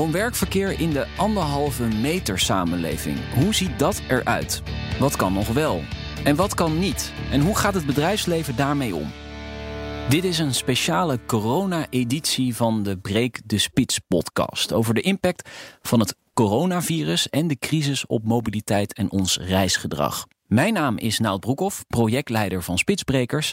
Woon-werkverkeer in de anderhalve meter samenleving. Hoe ziet dat eruit? Wat kan nog wel? En wat kan niet? En hoe gaat het bedrijfsleven daarmee om? Dit is een speciale corona-editie van de Breek de Spits podcast over de impact van het coronavirus en de crisis op mobiliteit en ons reisgedrag. Mijn naam is Nout Broekhoff, projectleider van Spitsbrekers.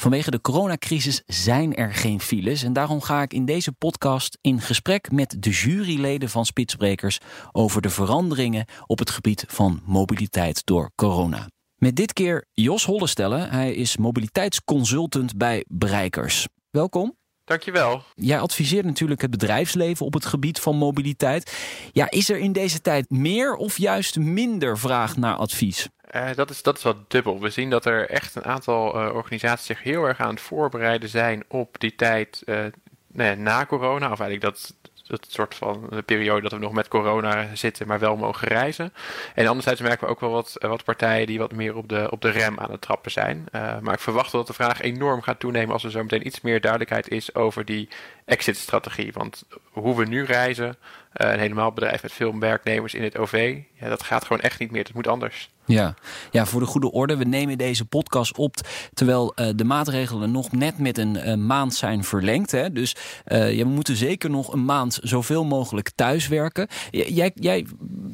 Vanwege de coronacrisis zijn er geen files en daarom ga ik in deze podcast in gesprek met de juryleden van Spitsbrekers over de veranderingen op het gebied van mobiliteit door corona. Met dit keer Jos Hollestelle, hij is mobiliteitsconsultant bij Breikers. Welkom. Dankjewel. Jij adviseert natuurlijk het bedrijfsleven op het gebied van mobiliteit. Ja, is er in deze tijd meer of juist minder vraag naar advies? Uh, dat, is, dat is wat dubbel. We zien dat er echt een aantal uh, organisaties zich heel erg aan het voorbereiden zijn op die tijd uh, nee, na corona. Of eigenlijk dat, dat soort van de periode dat we nog met corona zitten, maar wel mogen reizen. En anderzijds merken we ook wel wat, wat partijen die wat meer op de, op de rem aan het trappen zijn. maar ik verwacht dat de vraag enorm gaat toenemen als er zo meteen iets meer duidelijkheid is over die exit-strategie. Want hoe we nu reizen, een helemaal bedrijf met veel werknemers in het OV, ja, dat gaat gewoon echt niet meer. Het moet anders. Ja. ja, voor de goede orde. We nemen deze podcast op terwijl uh, de maatregelen nog net met een uh, maand zijn verlengd. Hè? Dus uh, je moet zeker nog een maand zoveel mogelijk thuiswerken. Jij, jij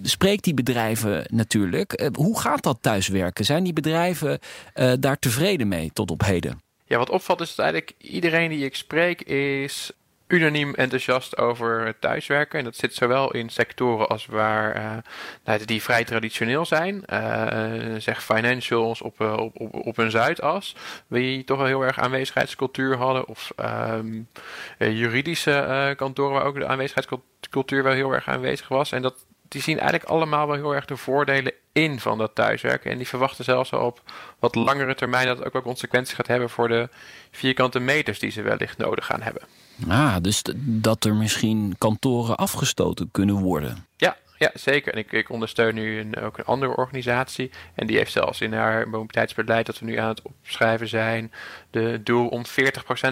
spreekt die bedrijven natuurlijk. hoe gaat dat thuiswerken? Zijn die bedrijven daar tevreden mee tot op heden? Ja, wat opvalt is dat eigenlijk iedereen die ik spreek is unaniem enthousiast over thuiswerken. En dat zit zowel in sectoren als waar, uh, nou, die vrij traditioneel zijn. Uh, zeg financials op, uh, op, op, op een Zuidas. Die toch wel heel erg aanwezigheidscultuur hadden. Of um, juridische kantoren waar ook de aanwezigheidscultuur wel heel erg aanwezig was. En dat, die zien eigenlijk allemaal wel heel erg de voordelen in van dat thuiswerken. En die verwachten zelfs al op wat langere termijn dat het ook wel consequenties gaat hebben voor de vierkante meters die ze wellicht nodig gaan hebben. Ah, dus dat er misschien kantoren afgestoten kunnen worden. Ja, ja zeker. En ik, ik ondersteun nu een, ook een andere organisatie. En die heeft zelfs in haar mobiliteitsbeleid dat we nu aan het opschrijven zijn. De doel om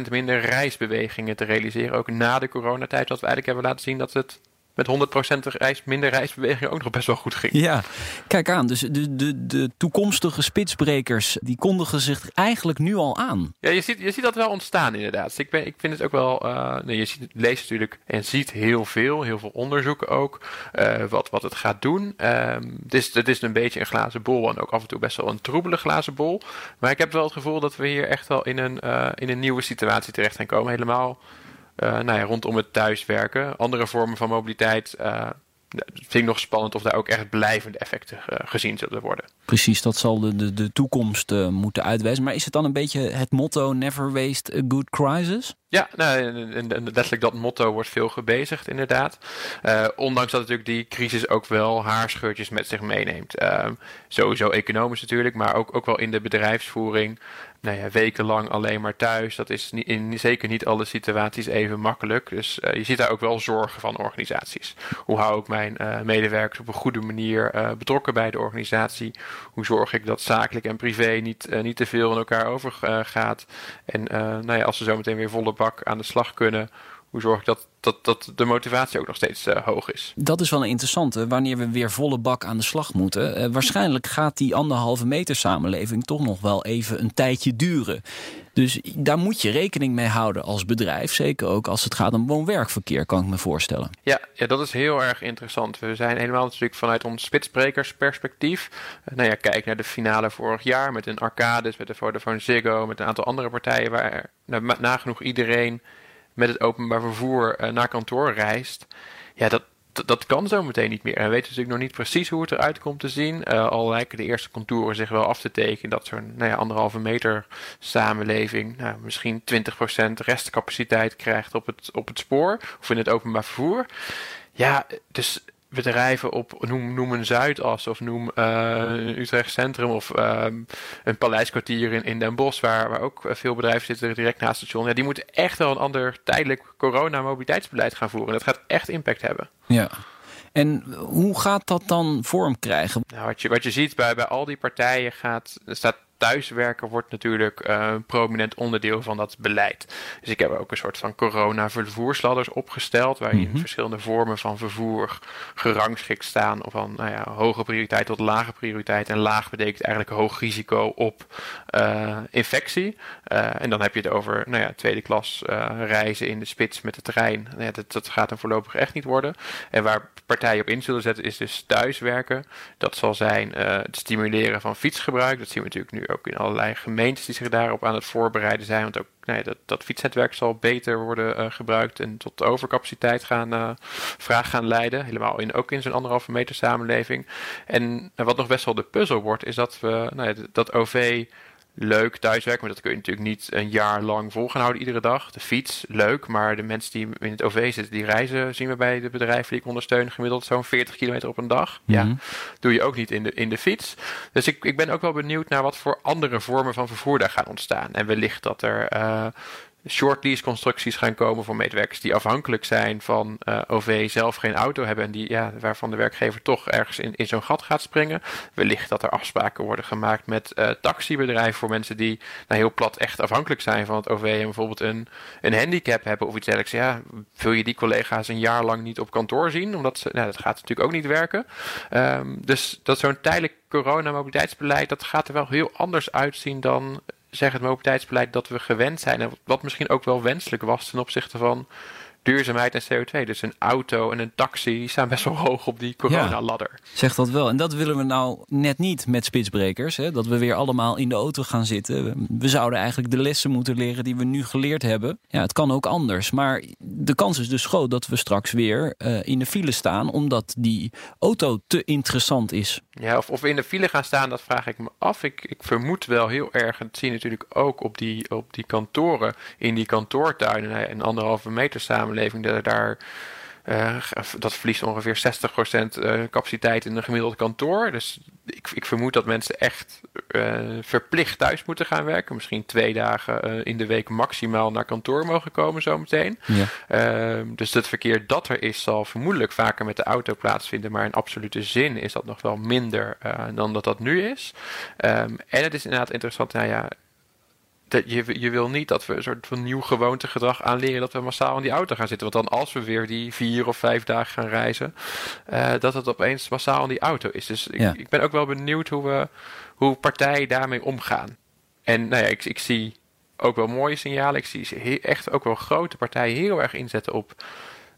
40% minder reisbewegingen te realiseren. Ook na de coronatijd. Wat we eigenlijk hebben laten zien dat het met 100% reis, minder reisbeweging ook nog best wel goed ging. Ja, kijk aan. Dus de, de, de toekomstige spitsbrekers, die kondigen zich eigenlijk nu al aan. Ja, je ziet, je ziet dat wel ontstaan inderdaad. Dus ik, ben, ik vind het ook wel... Uh, nee, je ziet, leest natuurlijk en ziet heel veel, heel veel onderzoeken ook, uh, wat, wat het gaat doen. Um, het, is, het is een beetje een glazen bol en ook af en toe best wel een troebele glazen bol. Maar ik heb wel het gevoel dat we hier echt wel in een, uh, in een nieuwe situatie terecht gaan komen. Helemaal nou ja, rondom het thuiswerken. Andere vormen van mobiliteit. Uh, vind ik nog spannend of daar ook echt blijvende effecten uh, gezien zullen worden. Precies, dat zal de, de, de toekomst moeten uitwijzen. Maar is het dan een beetje het motto never waste a good crisis? Ja, nou, en, en letterlijk dat motto wordt veel gebezigd inderdaad. Uh, ondanks dat natuurlijk die crisis ook wel haarscheurtjes met zich meeneemt. Uh, sowieso economisch natuurlijk, maar ook, ook wel in de bedrijfsvoering nou ja, wekenlang alleen maar thuis. Dat is niet, in zeker niet alle situaties even makkelijk. Dus uh, je ziet daar ook wel zorgen van organisaties. Hoe hou ik mijn uh, medewerkers op een goede manier uh, betrokken bij de organisatie? Hoe zorg ik dat zakelijk en privé niet, niet te veel in elkaar overgaat? en nou ja, als ze zo meteen weer volle bak aan de slag kunnen hoe zorg ik dat, dat, dat de motivatie ook nog steeds uh, hoog is? Dat is wel een interessante. Wanneer we weer volle bak aan de slag moeten. Uh, waarschijnlijk gaat die anderhalve meter samenleving toch nog wel even een tijdje duren. Dus daar moet je rekening mee houden als bedrijf. Zeker ook als het gaat om woon-werkverkeer, kan ik me voorstellen. Ja, ja, dat is heel erg interessant. We zijn helemaal natuurlijk vanuit ons spitsbrekersperspectief. Uh, nou ja, kijk naar de finale vorig jaar met een Arcades, met de Vodafone Ziggo, met een aantal andere partijen waar nou, nagenoeg iedereen met het openbaar vervoer uh, naar kantoor reist. Ja, dat, dat kan zo meteen niet meer. En we weten natuurlijk nog niet precies hoe het eruit komt te zien. Uh, al lijken de eerste contouren zich wel af te tekenen dat zo'n nou ja, anderhalve meter samenleving nou, misschien 20% restcapaciteit krijgt op het, op het spoor of in het openbaar vervoer. Ja, dus bedrijven op, noem, noem een Zuidas of noem uh, Utrecht Centrum of ehm, een paleiskwartier in, in Den Bosch, waar, waar ook veel bedrijven zitten direct naast het station. Ja, die moeten echt wel een ander tijdelijk corona-mobiliteitsbeleid gaan voeren. Dat gaat echt impact hebben. Ja. En hoe gaat dat dan vorm krijgen? Nou, wat, je, wat je ziet bij, bij al die partijen gaat, staat thuiswerken wordt natuurlijk uh, een prominent onderdeel van dat beleid. Dus ik heb ook een soort van corona-vervoersladders opgesteld, waarin mm verschillende vormen van vervoer gerangschikt staan van nou ja, hoge prioriteit tot lage prioriteit. En laag betekent eigenlijk hoog risico op uh, infectie. Uh, en dan heb je het over nou ja, tweede klas reizen in de spits met de trein. Nou ja, dat, dat gaat dan voorlopig echt niet worden. En waar partijen op in zullen zetten is dus thuiswerken. Dat zal zijn het stimuleren van fietsgebruik. Dat zien we natuurlijk nu ook in allerlei gemeentes die zich daarop aan het voorbereiden zijn. Want ook nee, dat, dat fietsnetwerk zal beter worden uh, gebruikt en tot overcapaciteit gaan, uh, vraag gaan leiden. Helemaal in, ook in zo'n anderhalve meter samenleving. En wat nog best wel de puzzel wordt, is dat we nou ja, dat OV leuk thuiswerken. Maar dat kun je natuurlijk niet een jaar lang vol gaan houden iedere dag. De fiets, leuk. Maar de mensen die in het OV zitten, die reizen, zien we bij de bedrijven die ik ondersteun, gemiddeld zo'n 40 kilometer op een dag. Ja, mhm. doe je ook niet in de, in de fiets. Dus ik, ik ben ook wel benieuwd naar wat voor andere vormen van vervoer daar gaan ontstaan. En wellicht dat er uh, short lease constructies gaan komen voor medewerkers die afhankelijk zijn van eh, OV, zelf geen auto hebben en die, ja, waarvan de werkgever toch ergens in, in zo'n gat gaat springen. Wellicht dat er afspraken worden gemaakt met uh, taxibedrijven voor mensen die nou, heel plat echt afhankelijk zijn van het OV en bijvoorbeeld een, een handicap hebben of iets dergelijks. Ja, wil je die collega's een jaar lang niet op kantoor zien? Omdat ze, nou, dat gaat natuurlijk ook niet werken. Um, dus dat zo'n tijdelijk corona-mobiliteitsbeleid, dat gaat er wel heel anders uitzien dan zeg het mobiliteitsbeleid dat we gewend zijn. En wat misschien ook wel wenselijk was ten opzichte van duurzaamheid en CO2. Dus een auto en een taxi staan best wel hoog op die coronaladder. Ja, zeg dat wel. En dat willen we nou net niet met spitsbrekers. Hè? Dat we weer allemaal in de auto gaan zitten. We zouden eigenlijk de lessen moeten leren die we nu geleerd hebben. Ja, het kan ook anders. Maar de kans is dus groot dat we straks weer uh, in de file staan... omdat die auto te interessant is. Ja, of, of we in de file gaan staan, dat vraag ik me af. Ik, ik vermoed wel heel erg, en dat zie je natuurlijk ook op die, op die kantoren... in die kantoortuinen, een anderhalve meter samen samenleving daar. Uh, dat verliest ongeveer 60% uh, capaciteit in een gemiddeld kantoor. Dus ik, ik vermoed dat mensen echt uh, verplicht thuis moeten gaan werken. Misschien twee dagen in de week maximaal naar kantoor mogen komen zometeen. Ja. Ehm, dus het verkeer dat er is zal vermoedelijk vaker met de auto plaatsvinden. Maar in absolute zin is dat nog wel minder dan dat dat nu is. Um, en het is inderdaad interessant. Nou ja, dat je, je wil niet dat we een soort van nieuw gewoontegedrag aanleren dat we massaal in die auto gaan zitten. Want dan als we weer die vier of vijf dagen gaan reizen, uh, dat het opeens massaal in die auto is. Dus ik, ik, ben ook wel benieuwd hoe, we, hoe partijen daarmee omgaan. En nou ja, ik, ik zie ook wel mooie signalen. Ik zie echt ook wel grote partijen heel erg inzetten op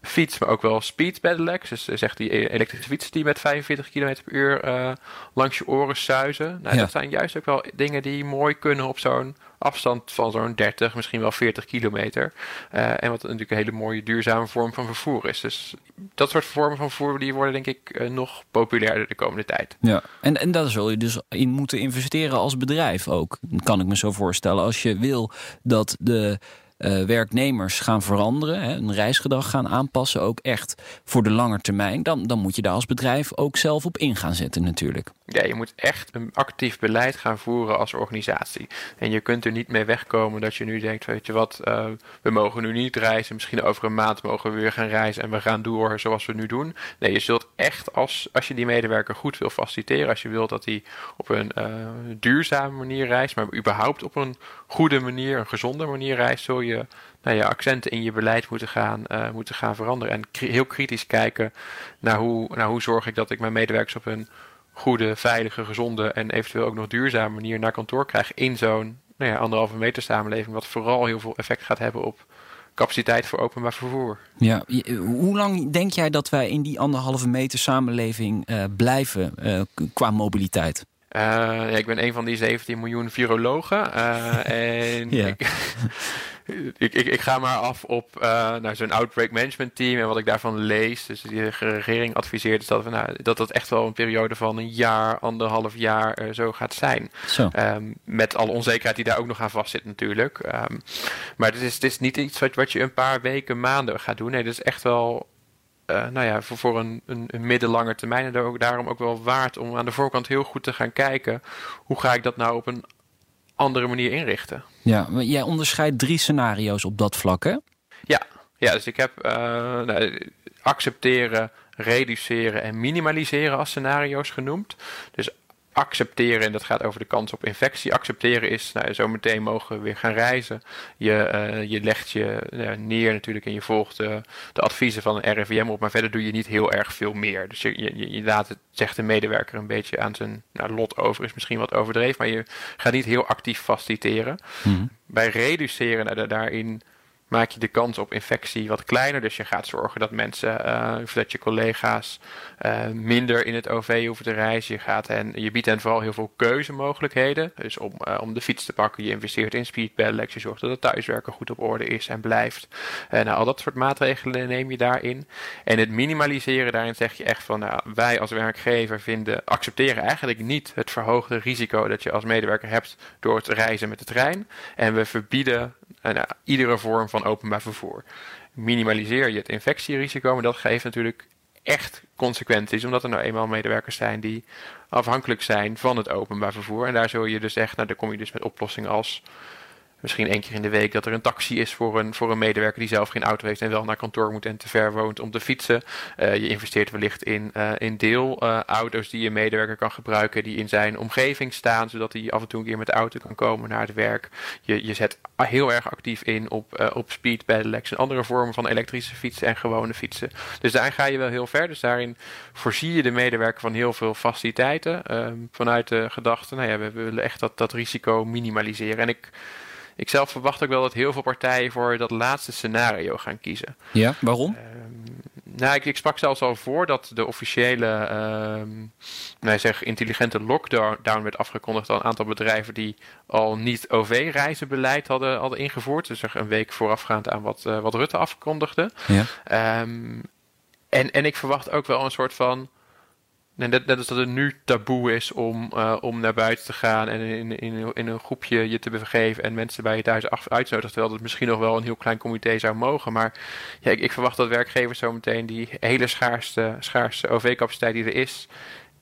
fiets, maar ook wel speed pedelecs. Dus eh, zegt die e-, elektrische fiets die met 45 km per uur uh, langs je oren suizen. Nou, Dat zijn juist ook wel dingen die mooi kunnen op zo'n afstand van zo'n 30, misschien wel 40 kilometer. Uh, en wat natuurlijk een hele mooie duurzame vorm van vervoer is. Dus dat soort vormen van vervoer die worden denk ik uh, nog populairder de komende tijd. Ja, en, en daar zul je dus in moeten investeren als bedrijf ook. Kan ik me zo voorstellen. Als je wil dat de uh, werknemers gaan veranderen, hè, een reisgedrag gaan aanpassen, ook echt voor de lange termijn, dan, dan moet je daar als bedrijf ook zelf op in gaan zetten natuurlijk. Ja, je moet echt een actief beleid gaan voeren als organisatie. En je kunt er niet mee wegkomen dat je nu denkt, weet je wat, uh, we mogen nu niet reizen, misschien over een maand mogen we weer gaan reizen en we gaan door zoals we nu doen. Nee, je zult echt, als, als je die medewerker goed wil faciliteren, als je wilt dat hij op een uh, duurzame manier reist, maar überhaupt op een goede manier, een gezonde manier reist, zul je nou ja, accenten in je beleid moeten gaan, uh, moeten gaan veranderen. En heel kritisch kijken naar hoe, naar hoe zorg ik dat ik mijn medewerkers op een goede, veilige, gezonde en eventueel ook nog duurzame manier naar kantoor krijg in zo'n nou ja, anderhalve meter samenleving, wat vooral heel veel effect gaat hebben op capaciteit voor openbaar vervoer. Ja, hoe lang denk jij dat wij in die anderhalve meter samenleving uh, blijven uh, qua mobiliteit? Uh, ja, ik ben een van die 17 miljoen virologen. en ik, ik, ik, ik, ga maar af op uh, nou, zo'n outbreak management team en wat ik daarvan lees. Dus die de regering adviseert is dat, we, nou, dat dat echt wel een periode van een jaar, anderhalf jaar uh, zo gaat zijn. Zo. Um, met alle onzekerheid die daar ook nog aan vastzit natuurlijk. Um, maar het is, het is niet iets wat, wat je een paar weken, maanden gaat doen. Nee, dat is echt wel nou ja, voor, voor een, een, een middellange termijn en ook, daarom ook wel waard om aan de voorkant heel goed te gaan kijken. Hoe ga ik dat nou op een andere manier inrichten? Ja, jij onderscheidt drie scenario's op dat vlak? Ja, ja dus ik heb nou, accepteren, reduceren en minimaliseren als scenario's genoemd. Dus accepteren, en dat gaat over de kans op infectie. Accepteren is, nou, zo meteen mogen we weer gaan reizen. Je, uh, je legt je neer natuurlijk en je volgt de, de adviezen van een RIVM op, maar verder doe je niet heel erg veel meer. Dus je, je, je laat het, zegt de medewerker, een beetje aan zijn nou, lot over, is misschien wat overdreven, maar je gaat niet heel actief faciliteren. Mm Bij reduceren, nou, daarin maak je de kans op infectie wat kleiner. Dus je gaat zorgen dat mensen, uh, dat je collega's uh, minder in het OV hoeven te reizen. Je, gaat hen, je biedt hen vooral heel veel keuzemogelijkheden. Dus om, uh, om de fiets te pakken, je investeert in speedpedelecs. Je zorgt dat het thuiswerken goed op orde is en blijft. nou, al dat soort maatregelen neem je daarin. En het minimaliseren, daarin zeg je echt van... Nou, wij als werkgever vinden, accepteren eigenlijk niet het verhoogde risico... dat je als medewerker hebt door het reizen met de trein. En we verbieden nou, iedere vorm van openbaar vervoer. Minimaliseer je het infectierisico, maar dat geeft natuurlijk echt consequenties, omdat er nou eenmaal medewerkers zijn die afhankelijk zijn van het openbaar vervoer. En daar zul je dus echt, nou, dan kom je dus met oplossingen als misschien één keer in de week dat er een taxi is voor een, voor een medewerker die zelf geen auto heeft en wel naar kantoor moet en te ver woont om te fietsen. Uh, je investeert wellicht in, uh, in deelauto's uh, die je medewerker kan gebruiken, die in zijn omgeving staan, zodat hij af en toe een keer met de auto kan komen naar het werk. Je, je zet heel erg actief in op, op speed pedelecs en andere vormen van elektrische fietsen en gewone fietsen. Dus daar ga je wel heel ver. Dus daarin voorzie je de medewerker van heel veel faciliteiten vanuit de gedachte, nou ja, we willen echt dat, dat risico minimaliseren. En ik ik zelf verwacht ook wel dat heel veel partijen voor dat laatste scenario gaan kiezen. Ja, waarom? Um, nou, ik, ik, sprak zelfs al voor dat de officiële um, nou, zeg, intelligente lockdown werd afgekondigd door een aantal bedrijven die al niet OV-reizenbeleid hadden, hadden ingevoerd. Dus een week voorafgaand aan wat, uh, wat Rutte afkondigde. Ja. Um, en, en ik verwacht ook wel een soort van Net, net als dat het nu taboe is om, uh, om naar buiten te gaan en in, in, in een groepje je te begeven en mensen bij je thuis uitnodigen. Terwijl het misschien nog wel een heel klein comité zou mogen. Maar ja, ik, ik verwacht dat werkgevers zometeen die hele schaarste, schaarste OV-capaciteit die er is,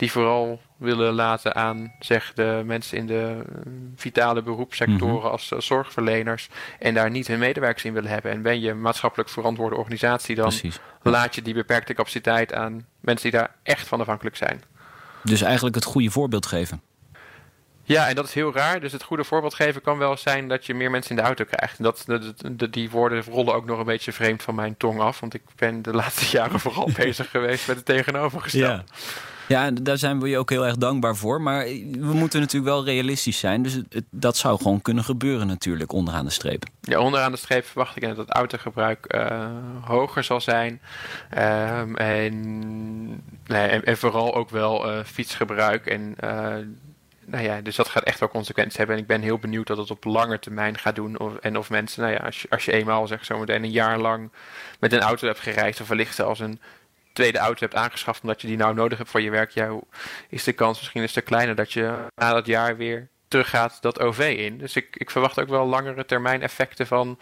die vooral willen laten aan zeg, de mensen in de eh, vitale beroepssectoren mhm. als, zorgverleners en daar niet hun medewerkers in willen hebben. En ben je maatschappelijk verantwoorde organisatie, dan laat je die beperkte capaciteit aan mensen die daar echt van afhankelijk zijn. Dus eigenlijk het goede voorbeeld geven. Ja, en dat is heel raar. Dus het goede voorbeeld geven kan wel zijn dat je meer mensen in de auto krijgt. En dat, dat, die woorden rollen ook nog een beetje vreemd van mijn tong af. Want ik ben de laatste jaren vooral bezig geweest met het tegenovergestelde. Ja. Ja, daar zijn we je ook heel erg dankbaar voor. Maar we moeten natuurlijk wel realistisch zijn. Dus het, dat zou gewoon kunnen gebeuren natuurlijk, onderaan de streep. Ja, onderaan de streep verwacht ik dat het autogebruik uh, hoger zal zijn. Um, en, vooral ook wel uh, fietsgebruik en... Uh, nou ja, dus dat gaat echt wel consequenties hebben. En ik ben heel benieuwd dat het op lange termijn gaat doen. Of, en of mensen, nou ja, als je, als je eenmaal zeg een jaar lang met een auto hebt gereisd, of wellicht als een tweede auto hebt aangeschaft omdat je die nou nodig hebt voor je werk, ja, is de kans misschien een stuk kleiner dat je na dat jaar weer teruggaat dat OV in. Dus ik, ik verwacht ook wel langere termijn effecten van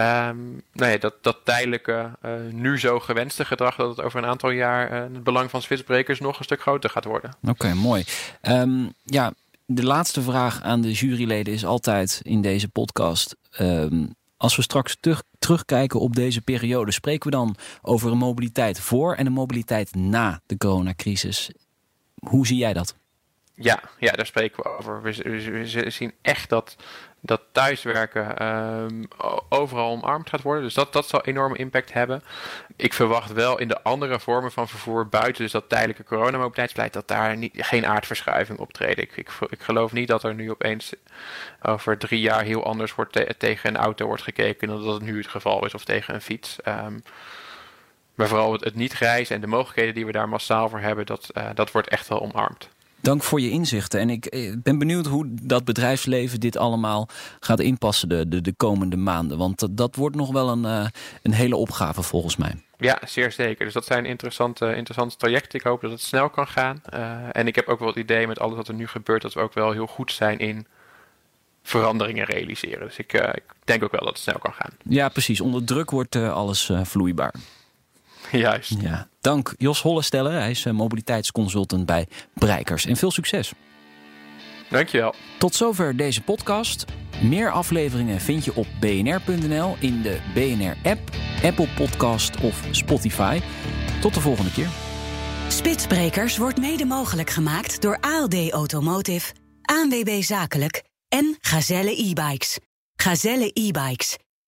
um, dat, dat tijdelijke, uh, nu zo gewenste gedrag, dat het over een aantal jaar uh, het belang van switchbrekers nog een stuk groter gaat worden. Oké, mooi. Um, ja, de laatste vraag aan de juryleden is altijd in deze podcast. Um, als we straks terug, terugkijken op deze periode, spreken we dan over een mobiliteit voor en een mobiliteit na de coronacrisis. Hoe zie jij dat? Ja, ja daar spreken we over. We, we, zien echt dat dat thuiswerken um, overal omarmd gaat worden. Dus dat, dat zal enorme impact hebben. Ik verwacht wel in de andere vormen van vervoer buiten dus dat tijdelijke coronamobiliteitsbeleid dat daar niet, geen aardverschuiving optreedt. Ik, ik, ik, geloof niet dat er nu opeens over drie jaar heel anders wordt tegen een auto wordt gekeken dan dat het nu het geval is of tegen een fiets. Um, maar vooral het, niet reizen en de mogelijkheden die we daar massaal voor hebben, dat, uh, dat wordt echt wel omarmd. Dank voor je inzichten. En ik eh, ben benieuwd hoe dat bedrijfsleven dit allemaal gaat inpassen de, de, de komende maanden. Want dat wordt nog wel een, uh, een hele opgave volgens mij. Ja, zeer zeker. Dus dat zijn interessante, interessante trajecten. Ik hoop dat het snel kan gaan. Uh, en ik heb ook wel het idee met alles wat er nu gebeurt, dat we ook wel heel goed zijn in veranderingen realiseren. Dus ik, uh, ik denk ook wel dat het snel kan gaan. Ja, precies. Onder druk wordt alles vloeibaar. Juist. Ja, dank Jos Hollesteller. Hij is eh, mobiliteitsconsultant bij Breikers. En veel succes. Dankjewel. Tot zover deze podcast. Meer afleveringen vind je op bnr.nl in de BNR-app, Apple Podcast of Spotify. Tot de volgende keer. Spitsbrekers wordt mede mogelijk gemaakt door ALD Automotive, ANWB Zakelijk en Gazelle e-bikes. Gazelle e-bikes.